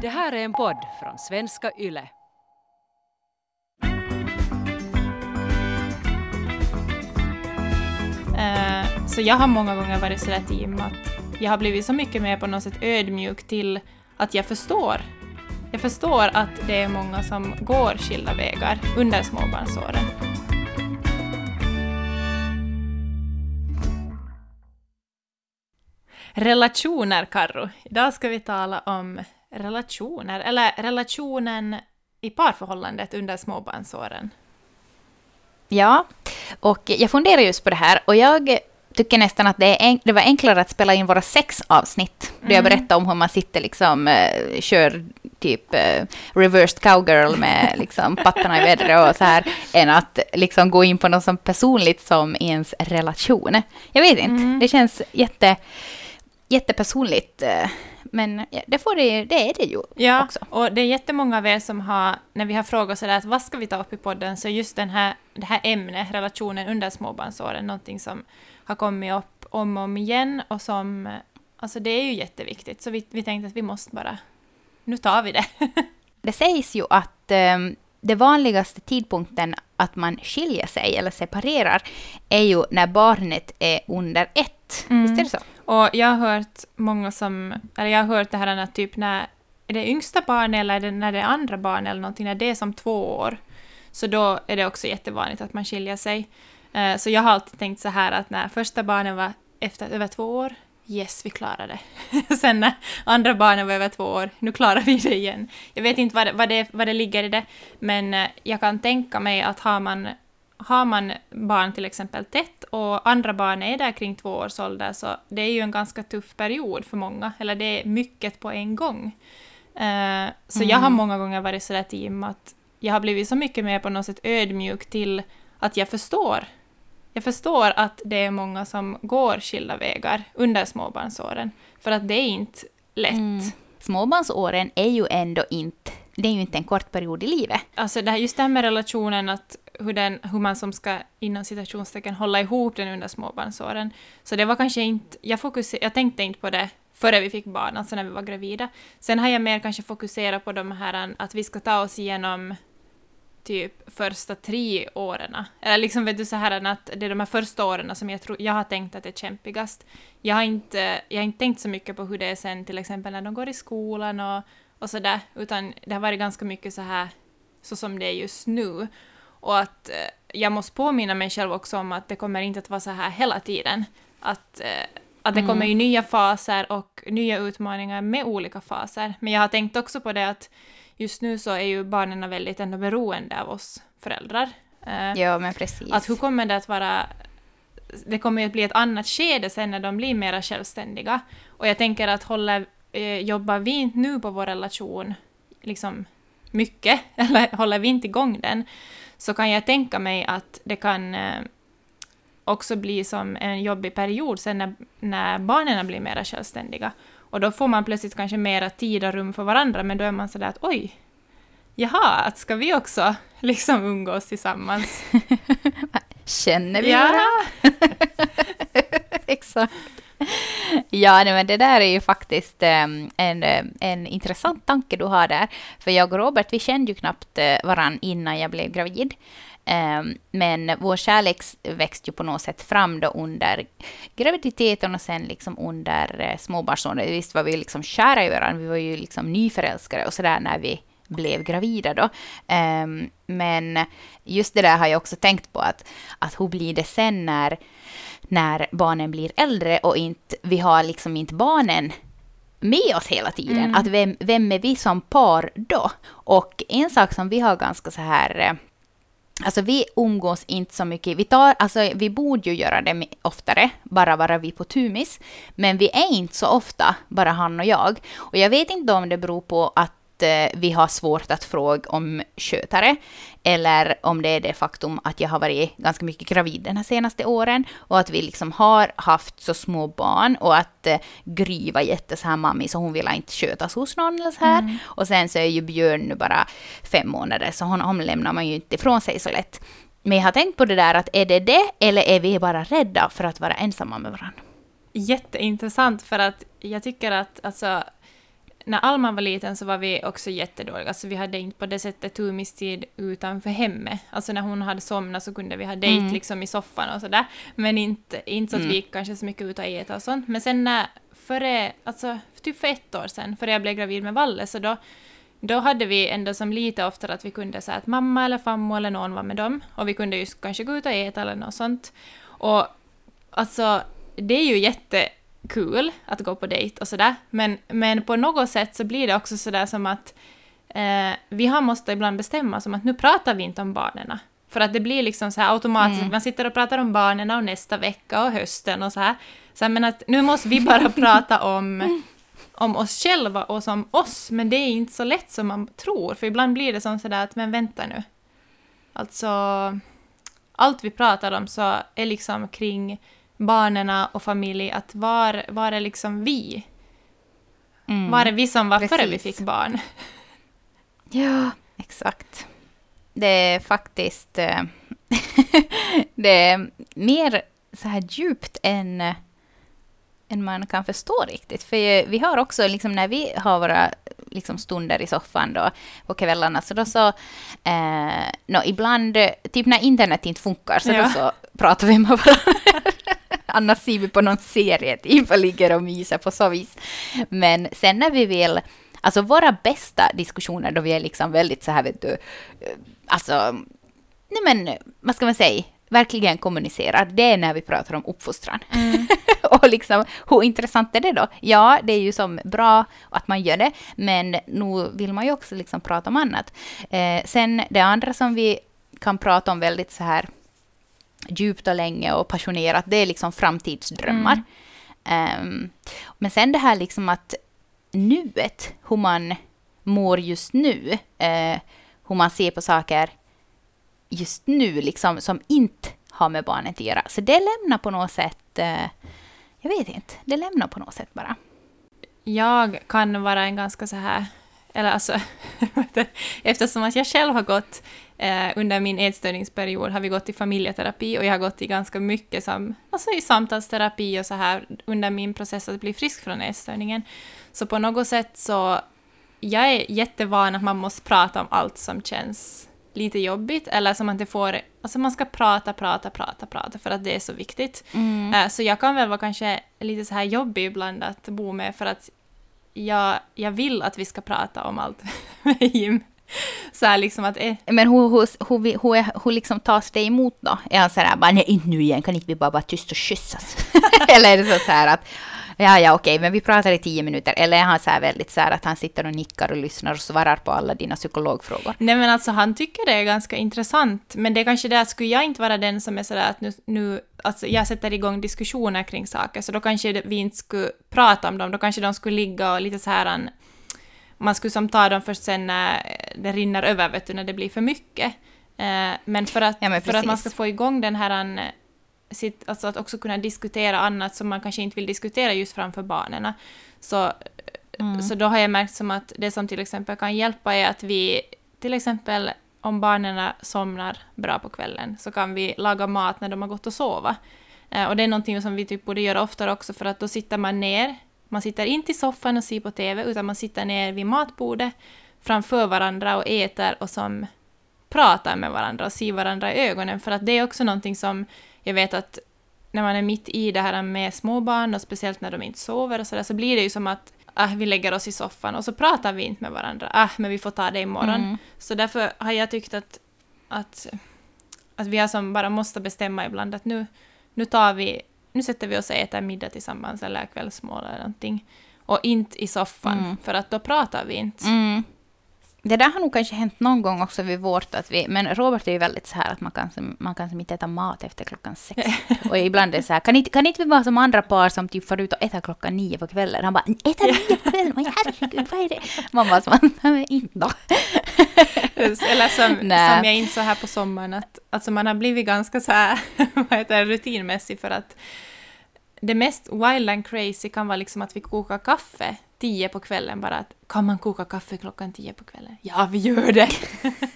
Det här är en podd från svenska YLE. Eh, så jag har många gånger varit sådär team att jag har blivit så mycket mer på något sätt ödmjuk till att jag förstår. Jag förstår att det är många som går skilda vägar under småbarnsåren. Relationer, Karro. Idag ska vi tala om relationer, eller relationen i parförhållandet under småbarnsåren. Ja, och jag funderar just på det här och jag tycker nästan att det, en, det var enklare att spela in våra sex avsnitt. Då jag berättade om hur man sitter liksom, eh, kör typ eh, reversed cowgirl med liksom pattarna i vädret och så här, än att liksom gå in på något så personligt som ens relation. Jag vet inte, det känns jätte, jättepersonligt. eh, Men det, får det, det är det ju Ja, också. och det är jättemånga av er som har, när vi har frågat sådär att vad ska vi ta upp i podden, så just den här, det här ämnet, relationen under småbarnsåren, någonting som har kommit upp om och om igen och som, alltså det är ju jätteviktigt, så vi, vi tänkte att vi måste bara, nu tar vi det. Det sägs ju att eh, det vanligaste tidpunkten att man skiljer sig eller separerar är ju när barnet är under ett. Mm. Visst är det så? Och jag har hört många som, eller jag har hört det här när typ när, är det yngsta barnet eller är det när det är andra barn eller någonting, när det är som två år, så då är det också jättevanligt att man skiljer sig. Eh, så jag har alltid tänkt så här att när första barnen var efter över två år, yes, vi klarade det. Sen när andra barnen var över två år, nu klarar vi det igen. Jag vet inte vad det, vad det, vad det ligger i det, men eh, jag kan tänka mig att har man, har man barn till exempel tätt och andra barn är där kring två års ålder, så det är ju en ganska tuff period för många, eller det är mycket på en gång. Eh, Så jag har många gånger varit sådär team att jag har blivit så mycket mer på något sätt ödmjuk till att jag förstår. Jag förstår att det är många som går skilda vägar under småbarnsåren, för att det är inte lätt. Mm. Småbarnsåren är ju ändå inte, det är ju inte en kort period i livet. Alltså det här, just det här med relationen, att hur, den, hur man som ska inom citationstecken hålla ihop den under småbarnsåren. Så det var kanske inte, jag, fokuser, jag tänkte inte på det före vi fick barn, alltså när vi var gravida. Sen har jag mer kanske fokuserat på de här att vi ska ta oss igenom typ första tre åren. Eller liksom vet du så här att det är de här första åren som jag, tror, jag har tänkt att är kämpigast. Jag har, inte, jag har inte tänkt så mycket på hur det är sen till exempel när de går i skolan och, och sådär, utan det har varit ganska mycket så här så som det är just nu. Och att eh, jag måste påminna mig själv också om att det kommer inte att vara så här hela tiden. Att, eh, att det kommer ju nya faser och nya utmaningar med olika faser. Men jag har tänkt också på det att just nu så är ju barnen väldigt ändå beroende av oss föräldrar. Eh, Ja, men precis. att hur kommer det att vara... Det kommer ju att bli ett annat skede sen när de blir mera självständiga. Och jag tänker att håller, eh, jobbar vi inte nu på vår relation liksom mycket, eller håller vi inte igång den, så kan jag tänka mig att det kan eh, också bli som en jobbig period sen när, när barnen blir mera självständiga. Och då får man plötsligt kanske mera tid och rum för varandra, men då är man sådär att oj, jaha, att ska vi också liksom umgås tillsammans? Känner vi Ja. varandra? Exakt. Ja, nej, men det där är ju faktiskt ehm, en, eh, en intressant tanke du har där. För jag och Robert, vi kände ju knappt eh, varann innan jag blev gravid. Ehm, men vår kärlek växte ju på något sätt fram då under graviditeten och sen liksom under eh, småbarnsåren. Visst var vi liksom kära i varandra, vi var ju liksom nyförälskade och sådär när vi blev gravida då. Ehm, men just det där har jag också tänkt på att, att hur blir det sen när, när barnen blir äldre och inte, vi har liksom inte barnen med oss hela tiden. Att vem, vem är vi som par då? Och en sak som vi har ganska så här eh, Alltså vi umgås inte så mycket. Vi, tar, alltså, vi borde ju göra det oftare, bara vara vi på tumis. Men vi är inte så ofta, bara han och jag. Och jag vet inte om det beror på att vi har svårt att fråga om skötare, eller om det är det faktum att jag har varit ganska mycket gravid den här senaste åren, och att vi liksom har haft så små barn, och att eh, Gry var jätte så här mammi, så hon ville inte skötas hos någon eller så här. Och sen så är ju Björn nu bara fem månader, så honom lämnar man ju inte ifrån sig så lätt. Men jag har tänkt på det där att är det det, eller är vi bara rädda för att vara ensamma med varandra? Jätteintressant för att jag tycker att alltså när Alma var liten så var vi också jättedåliga. Alltså vi hade inte på det sättet tumistid utanför hemmet. Alltså när hon hade somnat så kunde vi ha dejt Mm. liksom i soffan och sådär. Men inte, inte så att Mm. vi gick kanske så mycket ut och äta och sånt. Men sen när, före, alltså typ för ett år sedan, före jag blev gravid med Valle, så då, då hade vi ändå som lite oftare att vi kunde säga att mamma eller farmor eller någon var med dem. Och vi kunde ju kanske gå ut och äta eller något sånt. Och alltså, det är ju jättekul att gå på dejt och sådär, men, men på något sätt så blir det också sådär som att eh, vi har måste ibland bestämma som att nu pratar vi inte om barnen. För att det blir liksom så här automatiskt, Mm. man sitter och pratar om barnen och nästa vecka och hösten och så här. Så här, men att nu måste vi bara prata om, om oss själva och som oss, men det är inte så lätt som man tror, för ibland blir det som sådär att men vänta nu. Alltså, allt vi pratar om så är liksom kring barnen och familj, att var, var är liksom vi? Mm. Var är vi som var före vi Precis. fick barn? Ja, exakt. Det är faktiskt... eh, det är mer så här djupt än, än man kan förstå riktigt. För vi har också, liksom, när vi har våra liksom, stunder i soffan då, på kvällarna, så då så... Eh, nå, ibland, typ när internet inte funkar, så Ja. då så pratar vi med varandra. Annars ser vi på någon serie, typ, och ligger och myser på så vis. Men sen när vi vill Alltså våra bästa diskussioner då vi är liksom väldigt så här, vet du, eh, alltså, nej men, vad ska man säga, verkligen kommunicerar, det är när vi pratar om uppfostran. och liksom, hur intressant är det då? Ja, det är ju som bra att man gör det, men nu vill man ju också liksom prata om annat. Eh, sen det andra som vi kan prata om väldigt så här djupt och länge och passionerat, det är liksom framtidsdrömmar. Ehm, men sen det här liksom att nuet, hur man mår just nu, eh, hur man ser på saker just nu, liksom, som inte har med barnet att göra. Så det lämnar på något sätt, eh, jag vet inte, det lämnar på något sätt bara. Jag kan vara en ganska så här, eller alltså, eftersom att jag själv har gått eh, under min ätstörningsperiod har vi gått i familjeterapi och jag har gått i ganska mycket som, alltså i samtalsterapi och så här under min process att bli frisk från ätstörningen. Så på något sätt så, jag är jättevan att man måste prata om allt som känns lite jobbigt eller som att det får, alltså man ska prata, prata, prata, prata för att det är så viktigt. Eh, Så jag kan väl vara kanske lite så här jobbig ibland att bo med för att jag, jag vill att vi ska prata om allt med Jim. Så här liksom att, eh, Men hur, hur, hur, hur, hur liksom tas det emot då? Är han så här, bara, nej inte nu igen, kan inte vi bara vara tyst och kyssas? Eller är det så här att, ja ja okej, men vi pratar i tio minuter. Eller är han så här väldigt så här att han sitter och nickar och lyssnar och svarar på alla dina psykologfrågor? nej men alltså han tycker det är ganska intressant, men det är kanske det att skulle jag inte vara den som är sådär att nu, nu alltså jag sätter igång diskussioner kring saker, så då kanske vi inte skulle prata om dem, då kanske de skulle ligga och lite så här an, man skulle som ta dem först sen när det rinner över, vet du, när det blir för mycket. Eh, men för att, Ja, men för att man ska få igång den här sitt, alltså att också kunna diskutera annat som man kanske inte vill diskutera just framför barnen. Så, så då har jag märkt som att det som till exempel kan hjälpa är att vi till exempel om barnen somnar bra på kvällen så kan vi laga mat när de har gått och sova. Eh, och det är någonting som vi typ borde göra oftare också för att då sitter man ner, man sitter inte i soffan och ser på TV utan man sitter ner vid matbordet framför varandra och äter och som pratar med varandra och ser varandra i ögonen för att det är också någonting som jag vet att när man är mitt i det här med småbarn och speciellt när de inte sover och sådär så blir det ju som att ah, vi lägger oss i soffan och så pratar vi inte med varandra. Ah, men vi får ta det imorgon. Mm. Så därför har jag tyckt att, att, att vi har som bara måste bestämma ibland att nu, nu tar vi, nu sätter vi oss och äter middag tillsammans eller kvällsmål eller någonting. Och inte i soffan, Mm. för att då pratar vi inte. Mm. Det där har nog kanske hänt någon gång också vid vårt, att vi, men Robert är ju väldigt så här att man kan, man kan inte äta mat efter klockan sex. Och ibland är det så här, kan inte, kan inte vi vara som andra par som typ får ut och äta klockan nio på kvällen? Han bara, äta nio på kvällen? Men herregud, vad är det? Man bara, inte då. Eller som, som jag insåg här på sommaren, att alltså man har blivit ganska så här, vad heter rutinmässig för att det mest wild and crazy kan vara liksom att vi kokar kaffe tio på kvällen bara att kan man koka kaffe klockan tio på kvällen? Ja, vi gör det!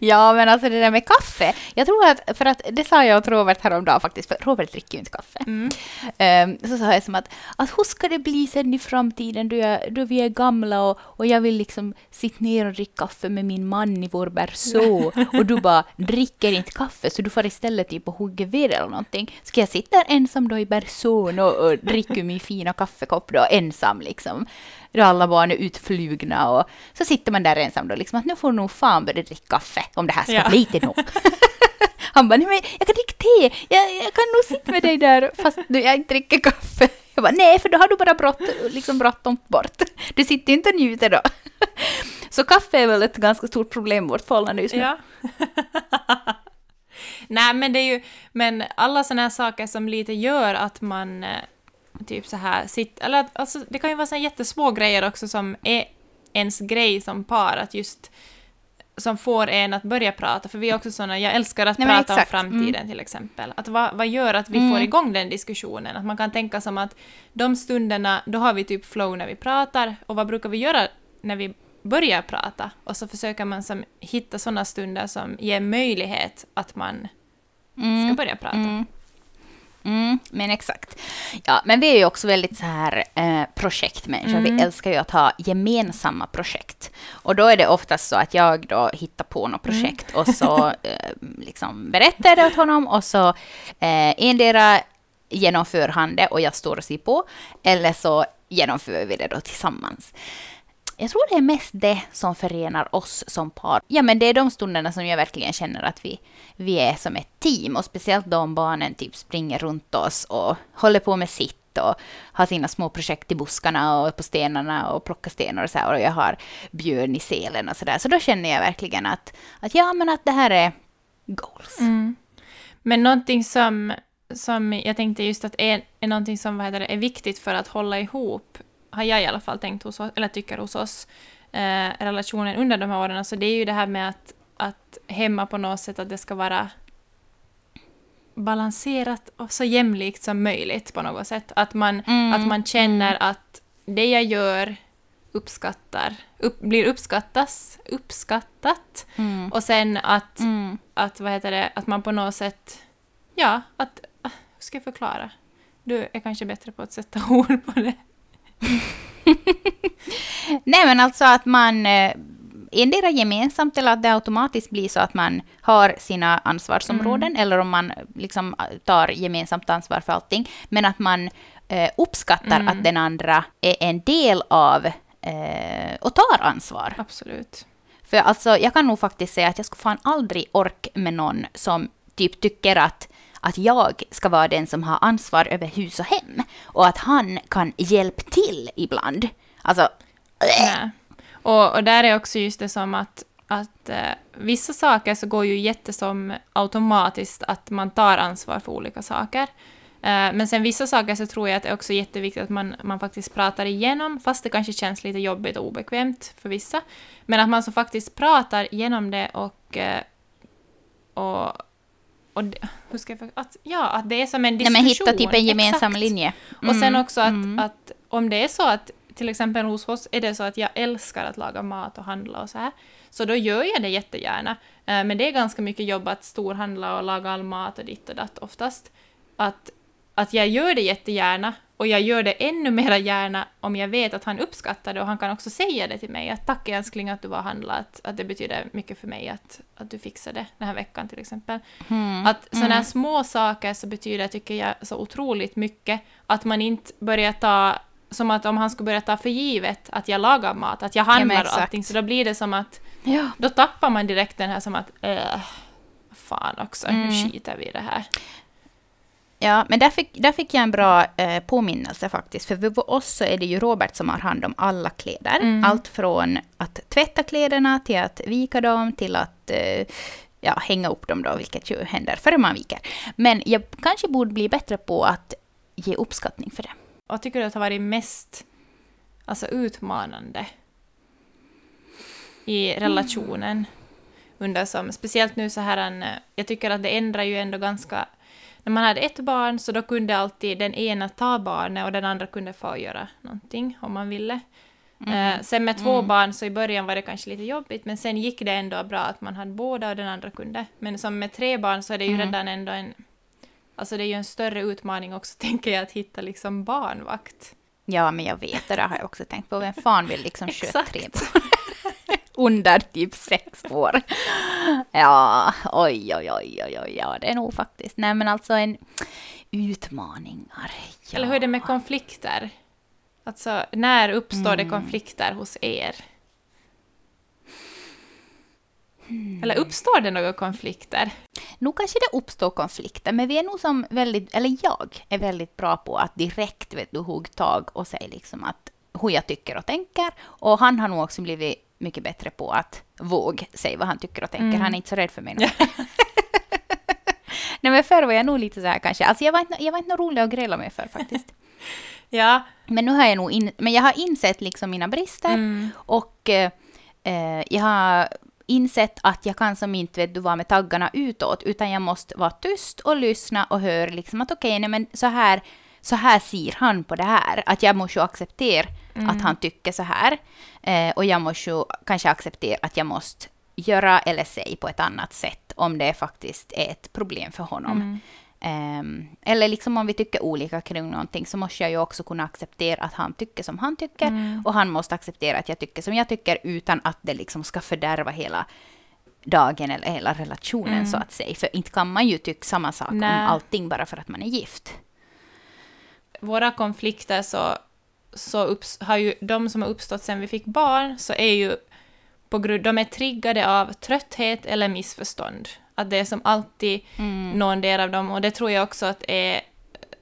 Ja, men alltså det där med kaffe. Jag tror att, för att det sa jag åt Robert häromdagen faktiskt, för Robert dricker ju inte kaffe. Mm. Ehm, så sa jag som att, att hur ska det bli sen i framtiden då, jag, då vi är gamla och, och jag vill liksom sitta ner och dricka kaffe med min man i vår berså och du bara dricker inte kaffe så du får istället typ och hugga ved eller någonting. Ska jag sitta där ensam då i bersån och, och dricka min fina kaffekopp då ensam liksom? Då alla barn är utflugna och så sitter man där ensam då liksom att nu får nog fan börja dricka kaffe om det här ska Ja. bli till något. Han bara, nej men jag kan dricka te, jag, jag kan nog sitta med dig där fast du, jag inte dricker kaffe. Jag bara, nej för då har du bara brott, liksom bråttom bort. Du sitter inte och njuter då. Så kaffe är väl ett ganska stort problem i vårt förhållande just nu. Ja. Nej, men det är ju, men alla sådana här saker som lite gör att man eh, typ så här sitter, eller alltså det kan ju vara så jättesmå grejer också som är ens grej som par, att just som får en att börja prata, för vi är också sådana, jag älskar att Nej, prata om exakt. framtiden till exempel. Att vad, vad gör att vi Mm. får igång den diskussionen? Att man kan tänka som att de stunderna, då har vi typ flow när vi pratar, och vad brukar vi göra när vi börjar prata? Och så försöker man som hitta sådana stunder som ger möjlighet att man ska Mm. börja prata. Mm. Mm, men exakt. Ja, men vi är ju också väldigt så här eh, projektmänniskor. Mm. Vi älskar ju att ha gemensamma projekt. Och då är det oftast så att jag då hittar på något Mm. projekt och så eh, liksom berättar jag det åt honom och så eh, endera genomför han det och jag står och ser på, eller så genomför vi det då tillsammans. Jag tror det är mest det som förenar oss som par. Ja, men det är de stunderna som jag verkligen känner att vi, vi är som ett team. Och speciellt då om barnen typ springer runt oss och håller på med sitt och har sina små projekt i buskarna och på stenarna och plockar stenar och så här. Och jag har björn i selen och så där. Så då känner jag verkligen att, att ja, men att det här är goals. Mm. Men någonting som, som jag tänkte just att är, är någonting som vad heter det, är viktigt för att hålla ihop, har jag i alla fall tänkt hos oss, eller tycker hos oss, eh, relationen under de här åren, så det är ju det här med att, att hemma på något sätt att det ska vara balanserat och så jämlikt som möjligt på något sätt. Att man, Mm, att man känner att det jag gör uppskattar, upp, blir uppskattas, uppskattat. Mm. Och sen att Mm. att, vad heter det, att man på något sätt... Ja, att... ah, Hur ska jag förklara? Du är kanske bättre på att sätta ord på det. Nej, men alltså att man eh, endera gemensamt eller att det automatiskt blir så att man har sina ansvarsområden eller om man liksom tar gemensamt ansvar för allting. Men att man eh, uppskattar Mm. att den andra är en del av eh, och tar ansvar. Absolut. För alltså, jag kan nog faktiskt säga att jag skulle fan aldrig ork med någon som typ tycker att att jag ska vara den som har ansvar över hus och hem och att han kan hjälpa till ibland. Alltså, Nej. Och, och där är också just det som att, att eh, vissa saker så går ju jättesom automatiskt att man tar ansvar för olika saker. Eh, men sen vissa saker så tror jag att det är också jätteviktigt att man, man faktiskt pratar igenom, fast det kanske känns lite jobbigt och obekvämt för vissa. Men att man så faktiskt pratar igenom det och... eh, och och det, hur ska jag att, Ja, att det är som en Nej, diskussion. men hitta typ en gemensam exakt. linje. Och sen Mm, också att, mm. att om det är så att till exempel hos oss är det så att jag älskar att laga mat och handla och så här, så då gör jag det jättegärna. Eh, Men det är ganska mycket jobb att storhandla och laga all mat och ditt och datt oftast. Att, att jag gör det jättegärna och jag gör det ännu mera gärna om jag vet att han uppskattar det och han kan också säga det till mig att tack älskling att du var och handlade, att, det betyder mycket för mig att, att du fixade det den här veckan till exempel. Mm. Att sådana här små saker så betyder, tycker jag, så otroligt mycket. Att man inte börjar ta, som att om han skulle börja ta för givet att jag lagar mat, att jag handlar och exakt. allting, så då blir det som att, Ja. då tappar man direkt den här som att, äh, fan också, nu Mm. skiter vi i det här. Ja, men där fick, där fick jag en bra eh, påminnelse faktiskt. För för oss så är det ju Robert som har hand om alla kläder. Mm. Allt från att tvätta kläderna till att vika dem till att eh, ja, hänga upp dem då, vilket ju händer före man viker. Men jag kanske borde bli bättre på att ge uppskattning för det. Vad tycker du att har varit mest alltså, utmanande i relationen? Under som, speciellt nu så här, en, jag tycker att det ändrar ju ändå ganska... När man hade ett barn så då kunde alltid den ena ta barnet och den andra kunde få göra någonting om man ville. Eh, sen med två Mm. barn så i början var det kanske lite jobbigt men sen gick det ändå bra att man hade båda och den andra kunde. Men som med tre barn så är det ju Mm. redan ändå en... Alltså det är ju en större utmaning också tänker jag att hitta liksom barnvakt. Ja, men jag vet, det där har jag också tänkt på. Vem fan vill liksom sköta tre barn? Under typ sex år. Ja, oj, oj, oj, oj, oj, ja, det är nog faktiskt. Nej, men alltså en utmaningar. Ja. Eller hur är det med konflikter? Alltså, när uppstår det Mm. konflikter hos er? Hmm. Eller uppstår det några konflikter? Nu kanske det uppstår konflikter, men vi är nog som väldigt, eller jag är väldigt bra på att direkt vet du, hugga tag och säga liksom att hur jag tycker och tänker. Och han har nog också blivit mycket bättre på att våga säga vad han tycker och tänker. Mm. Han är inte så rädd för mig nu. Nej men förr var jag nog lite så här kanske, alltså jag var inte, jag var inte rolig att gräla med för faktiskt. Ja. Men nu har jag nog in, men jag har insett liksom mina brister Mm. och eh, eh, jag har insett att jag kan som inte vet du, vara med taggarna utåt, utan jag måste vara tyst och lyssna och höra liksom att okej, nej men så här, så här ser han på det här. Att jag måste ju acceptera att han tycker så här. Eh, och jag måste kanske acceptera att jag måste göra eller säga på ett annat sätt om det faktiskt är ett problem för honom. Mm. Ehm, eller liksom om vi tycker olika kring någonting så måste jag ju också kunna acceptera att han tycker som han tycker Mm. och han måste acceptera att jag tycker som jag tycker utan att det liksom ska fördärva hela dagen eller hela relationen Mm. så att säga. För inte kan man ju tycka samma sak Nej. om allting bara för att man är gift. Våra konflikter så, så upps, har ju de som har uppstått sen vi fick barn så är ju på grund, de är triggade av trötthet eller missförstånd. Att det är som alltid Mm. någon del av dem och det tror jag också att är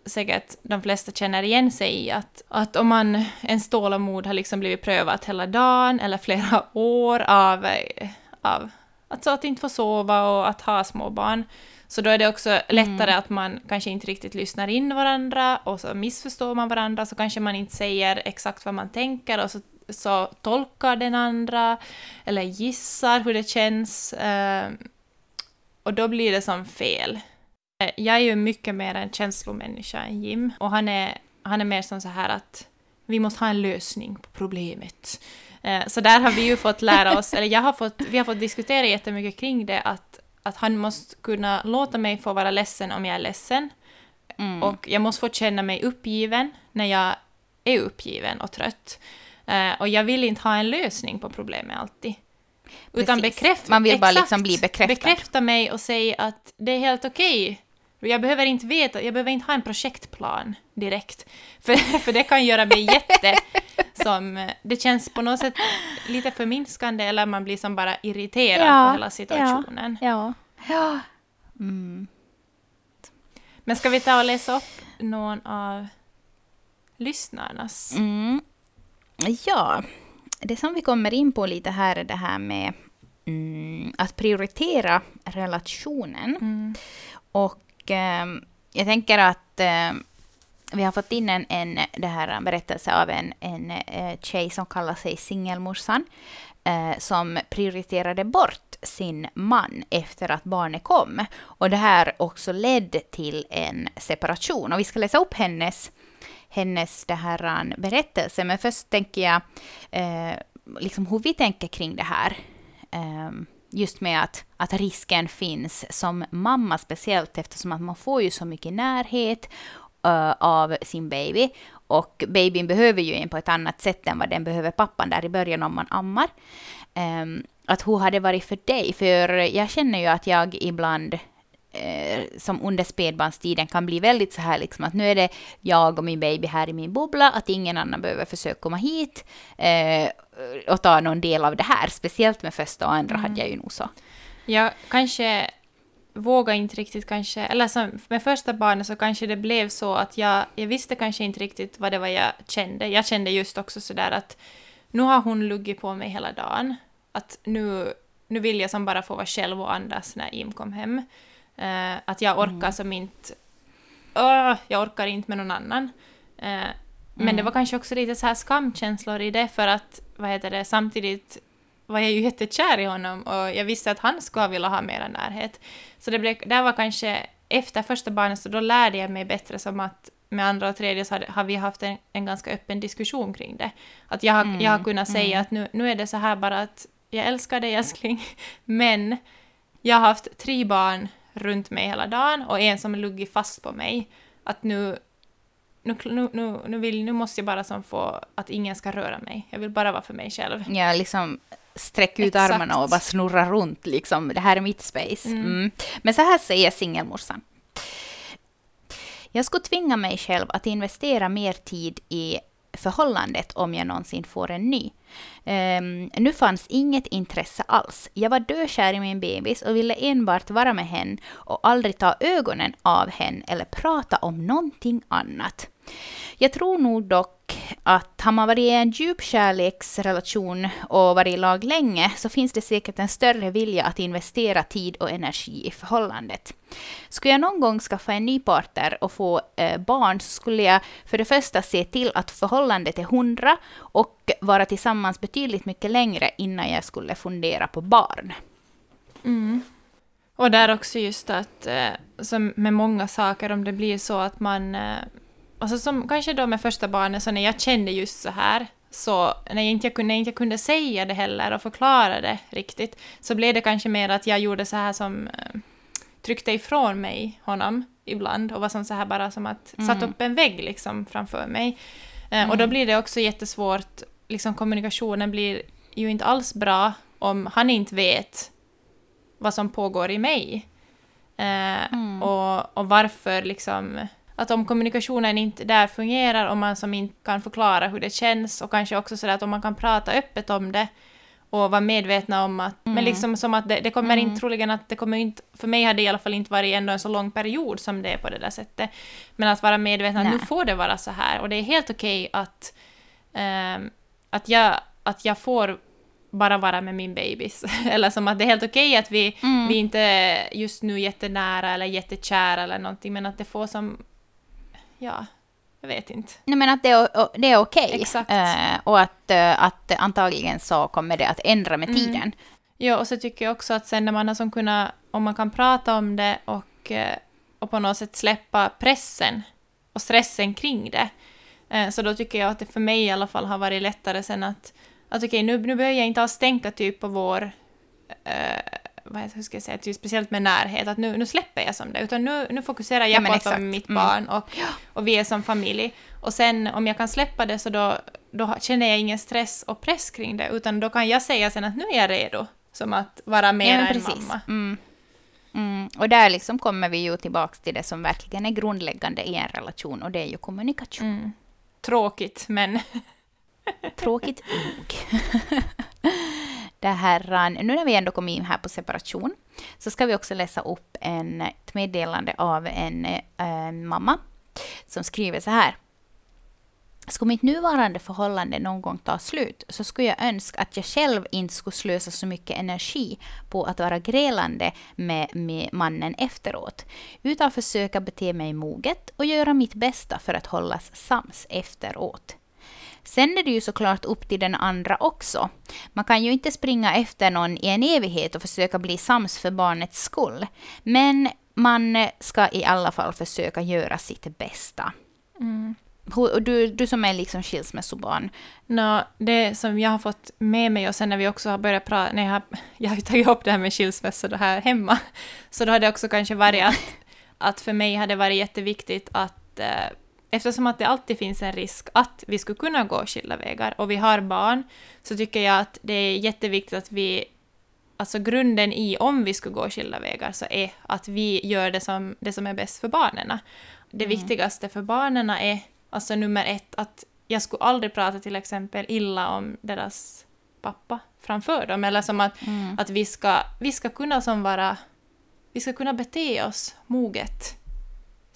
säkert de flesta känner igen sig i att, att om man, en tålamod har liksom blivit prövat hela dagen eller flera år av, eh, av att, så att inte få sova och att ha små barn så då är det också lättare att man kanske inte riktigt lyssnar in varandra och så missförstår man varandra så kanske man inte säger exakt vad man tänker och så, så tolkar den andra eller gissar hur det känns eh, och då blir det som fel. Eh, Jag är ju mycket mer en känslomänniska än Jim och han är, han är mer som så här att vi måste ha en lösning på problemet. Eh, Så där har vi ju fått lära oss, eller jag har fått, vi har fått diskutera jättemycket kring det, att, att han måste kunna låta mig få vara ledsen om jag är ledsen. Mm. Och jag måste få känna mig uppgiven när jag är uppgiven och trött. Eh, och jag vill inte ha en lösning på problemet alltid. Utan Precis. bekräfta, Man vill bara exakt, liksom bli bekräftad. Bekräfta mig och säga att det är helt okej. Jag behöver inte veta, jag behöver inte ha en projektplan direkt. För, för det kan göra mig jätte... Som, det känns på något sätt lite förminskande eller man blir som bara irriterad Ja, på hela situationen. Ja. ja. Mm. Men ska vi ta och läsa upp någon av lyssnarnas? Mm. Ja, det som vi kommer in på lite här är det här med mm, att prioritera relationen. Mm. Och Ehm, jag tänker att ehm, vi har fått in en, en det här berättelse av en, en eh, tjej som kallar sig Singelmorsan eh, som prioriterade bort sin man efter att barnet kom. Och det här också ledde till en separation. Och vi ska läsa upp hennes, hennes det här, berättelse. Men först tänker jag eh, liksom hur vi tänker kring det här. Ehm, just med att, att risken finns som mamma speciellt eftersom att man får ju så mycket närhet uh, av sin baby. Och babyn behöver ju en på ett annat sätt än vad den behöver pappan där i början om man ammar. Um, att hur har det varit för dig? För jag känner ju att jag ibland som under spädbarnstiden kan bli väldigt så här liksom att nu är det jag och min baby här i min bubbla, att ingen annan behöver försöka komma hit eh, och ta någon del av det här. Speciellt med första och andra hade jag ju nog så. Jag kanske vågar inte riktigt kanske, eller som med första barnet så kanske det blev så att jag, jag visste kanske inte riktigt vad det var jag kände. Jag kände just också sådär att nu har hon luggit på mig hela dagen. Att nu, nu vill jag som bara få vara själv och andas när Im kom hem. Eh, att jag orkar som inte... Åh, jag orkar inte med någon annan. Eh, men det var kanske också lite så här skamkänslor i det för att, vad heter det, samtidigt var jag ju jättekär i honom och jag visste att han skulle vilja ha mera närhet. Så det, blev, det var kanske efter första barnet så då lärde jag mig bättre som att med andra och tredje så har, har vi haft en, en ganska öppen diskussion kring det. Att jag mm. jag har kunnat säga mm. att nu, nu är det så här bara att jag älskar dig älskling, men jag har haft tre barn runt mig hela dagen och en som luggit fast på mig. Att nu, nu, nu, nu, vill, nu måste jag bara som få att ingen ska röra mig. Jag vill bara vara för mig själv. Ja, liksom sträck ut Exakt. armarna och bara snurra runt liksom. Det här är mitt space. Mm. Mm. Men så här säger singelmorsan. Jag skulle tvinga mig själv att investera mer tid i förhållandet om jag någonsin får en ny. Um, nu fanns inget intresse alls. Jag var dökär i min bebis och ville enbart vara med henne och aldrig ta ögonen av henne eller prata om någonting annat. Jag tror nog dock dock att har man varit i en djup kärleksrelation och varit i lag länge så finns det säkert en större vilja att investera tid och energi i förhållandet. Skulle jag någon gång skaffa en ny partner och få eh, barn så skulle jag för det första se till att förhållandet är hundra och vara tillsammans betydligt mycket längre innan jag skulle fundera på barn. Mm. Och där också just att, eh, som med många saker, om det blir så att man eh, alltså som kanske då med första barnet, så när jag kände just så här, så när jag inte, när jag inte kunde säga det heller och förklara det riktigt, så blev det kanske mer att jag gjorde så här som eh, tryckte ifrån mig honom ibland och var som så här bara som att mm. satt upp en vägg liksom framför mig. Mm. Och då blir det också jättesvårt, liksom kommunikationen blir ju inte alls bra om han inte vet vad som pågår i mig. Eh, mm. och, och varför liksom att om kommunikationen inte där fungerar, om man som inte kan förklara hur det känns och kanske också sådär att om man kan prata öppet om det och vara medvetna om att, mm. men liksom som att det, det kommer mm. inte troligen att det kommer inte, för mig har det i alla fall inte varit ändå en så lång period som det är på det där sättet, men att vara medveten att nu får det vara så här och det är helt okej okay att, ähm, att, jag, att jag får bara vara med min bebis. eller som att det är helt okej att vi, mm. vi inte är just nu jättenära eller jättekära eller någonting, men att det får som ja, jag vet inte. Nej, men att det är, det är okej. Exakt. Uh, och att, uh, att antagligen så kommer det att ändra med mm. tiden. Ja, och så tycker jag också att sen när man har som kunnat, om man kan prata om det och, uh, och på något sätt släppa pressen och stressen kring det, så då tycker jag att det för mig i alla fall har varit lättare sen att, att okej, okay, nu, nu behöver jag inte alls tänka typ på vår vad hur ska jag säga, typ speciellt med närhet, att nu, nu släpper jag som det, utan nu, nu fokuserar jag ja, på exakt. mitt mm. barn och, och vi är som familj. Och sen om jag kan släppa det så då, då känner jag ingen stress och press kring det, utan då kan jag säga sen att nu är jag redo, som att vara mer ja, än mamma. Mm. Mm. Och där liksom kommer vi ju tillbaka till det som verkligen är grundläggande i en relation, och det är ju kommunikation. Mm. Tråkigt, men... Tråkigt nog. det här, eh, nu när vi ändå kom in här på separation, så ska vi också läsa upp en, eh, ett meddelande av en eh, en mamma som skriver så här. Skulle mitt nuvarande förhållande någon gång ta slut så skulle jag önska att jag själv inte skulle slösa så mycket energi på att vara grälande med, med mannen efteråt, utan försöka bete mig moget och göra mitt bästa för att hållas sams efteråt. Sen är det ju såklart upp till den andra också. Man kan ju inte springa efter någon i en evighet och försöka bli sams för barnets skull. Men man ska i alla fall försöka göra sitt bästa. Mm. Du, du som är liksom skilsmässobarn. No, det som jag har fått med mig och sen när vi också har börjat prata, när jag har, jag har tagit upp det här med skilsmässa här hemma, så då har det också kanske varit att, att för mig har det varit jätteviktigt att eh, eftersom att det alltid finns en risk att vi skulle kunna gå skilda vägar och vi har barn, så tycker jag att det är jätteviktigt att vi Alltså grunden i om vi skulle gå skilda vägar så är att vi gör det som, det som är bäst för barnen. Det mm. viktigaste för barnen är alltså nummer ett att jag skulle aldrig prata till exempel illa om deras pappa framför dem. Eller som att, mm. att vi, ska, vi ska kunna som vara... Vi ska kunna bete oss moget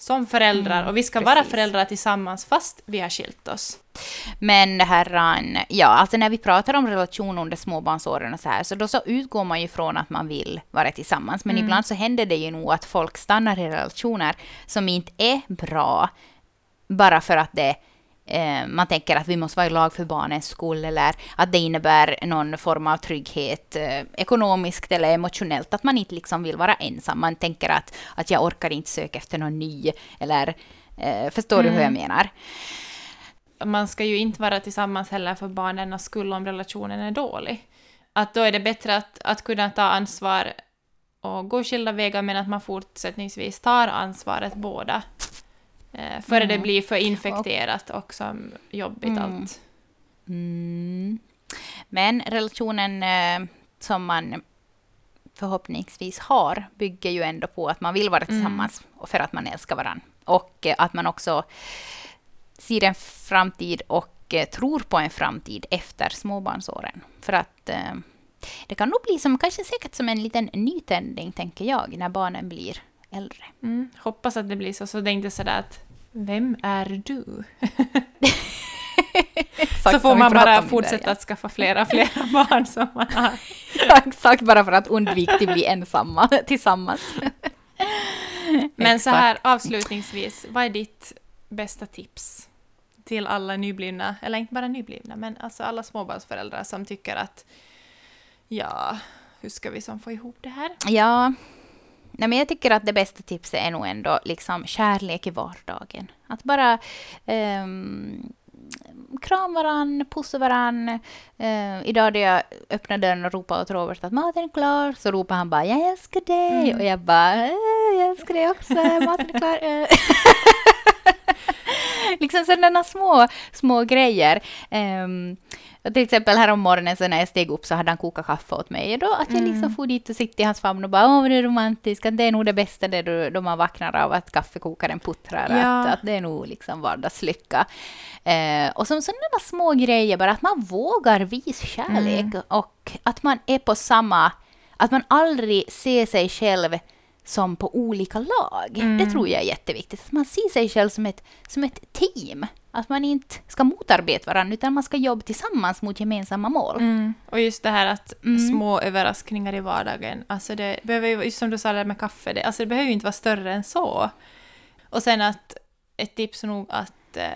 som föräldrar mm, och vi ska precis. vara föräldrar tillsammans fast vi har skilt oss. Men det här, ja, alltså när vi pratar om relation under småbarnsåren och så här, så då så utgår man ju från att man vill vara tillsammans. Men mm. ibland så händer det ju nog att folk stannar i relationer som inte är bra bara för att det eh, man tänker att vi måste vara i lag för barnens skull eller att det innebär någon form av trygghet eh, ekonomiskt eller emotionellt, att man inte liksom vill vara ensam. Man tänker att, att jag orkar inte söka efter någon ny eller Eh, förstår du hur jag Mm. menar? Man ska ju inte vara tillsammans heller för barnens skull om relationen är dålig. Att då är det bättre att, att kunna ta ansvar och gå skilda vägar men att man fortsättningsvis tar ansvaret båda. Eh, före det Mm. blir för infekterat och som jobbigt Mm. allt. Mm. Men relationen eh, som man förhoppningsvis har bygger ju ändå på att man vill vara tillsammans och för att man älskar varandra. Och eh, att man också ser en framtid och eh, tror på en framtid efter småbarnsåren. För att eh, det kan nog bli som, kanske säkert som en liten nytändning, tänker jag, när barnen blir äldre. Mm. Hoppas att det blir så, så det är inte sådär att vem är du? Så får man bara fortsätta att skaffa flera flera barn som man har. Ja, exakt, bara för att undvika att bli ensamma tillsammans. Men så här avslutningsvis, vad är ditt bästa tips till alla nyblivna, eller inte bara nyblivna, men alltså alla småbarnsföräldrar som tycker att ja, hur ska vi som få ihop det här? Ja, Nej, men jag tycker att det bästa tipset är nog ändå liksom kärlek i vardagen. Att bara um, krama varann, pussa varann. Eh, idag när jag öppnade dörren och ropade åt Robert att maten är klar, så ropade han bara ”jag älskar dig” Mm. och jag bara "Eh, ”jag älskar dig också, maten är klar”. Eh. liksom sådana små, små grejer. Um, och till exempel här om morgonen så när jag steg upp så hade han kokat kaffe åt mig. Och då att jag liksom Mm. for dit och sitter i hans famn och bara ”åh, det är romantiskt”. Att Det är nog det bästa det då, då man vaknar av att kaffekokaren puttrar. Ja. Att, att det är nog liksom vardagslycka. Eh, och som sådana små grejer, bara att man vågar visa kärlek Mm. och att man är på samma... Att man aldrig ser sig själv som på olika lag. Mm. Det tror jag är jätteviktigt. Att man ser sig själv som ett, som ett team. Att man inte ska motarbeta varandra, utan man ska jobba tillsammans mot gemensamma mål. Mm. Och just det här att Mm. små överraskningar i vardagen, alltså det behöver ju, just som du sa där med kaffe, det, alltså det behöver ju inte vara större än så. Och sen att ett tips är nog att, eh,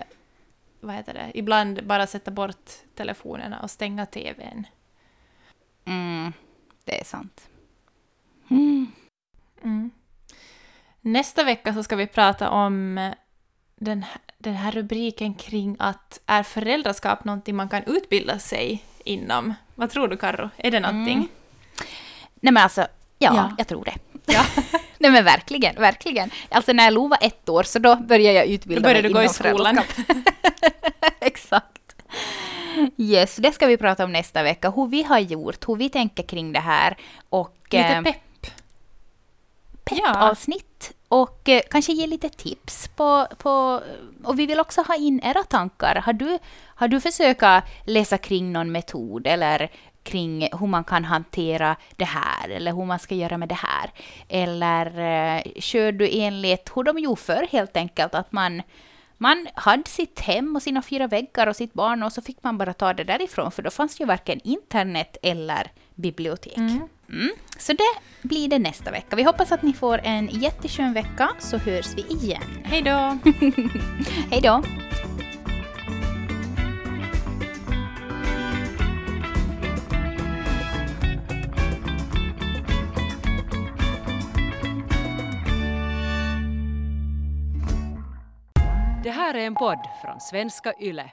vad heter det, ibland bara sätta bort telefonerna och stänga tvn. Mm, det är sant. Mm. Nästa vecka så ska vi prata om den, här- den här rubriken kring att är föräldraskap någonting man kan utbilda sig inom? Vad tror du Karro? Är det någonting? Mm. Nej men alltså, ja, Ja. jag tror det. Ja. Nej men verkligen, verkligen. Alltså när Lo var ett år så då började jag Då utbilda började mig du gå i inom skolan. föräldraskap. Exakt. Yes, det ska vi prata om nästa vecka. Hur vi har gjort, hur vi tänker kring det här och Lite eh, pepp. Peppavsnitt och eh, kanske ge lite tips på, på... Och vi vill också ha in era tankar. Har du, har du försökt läsa kring någon metod eller kring hur man kan hantera det här eller hur man ska göra med det här? Eller eh, kör du enligt hur de gjorde förr helt enkelt, att man man hade sitt hem och sina fyra väggar och sitt barn och så fick man bara ta det därifrån för då fanns ju varken internet eller bibliotek. Mm. Mm. Så det blir det nästa vecka. Vi hoppas att ni får en jätteskön vecka så hörs vi igen. Hej då! Hej då! Det här är en podd från svenska YLE.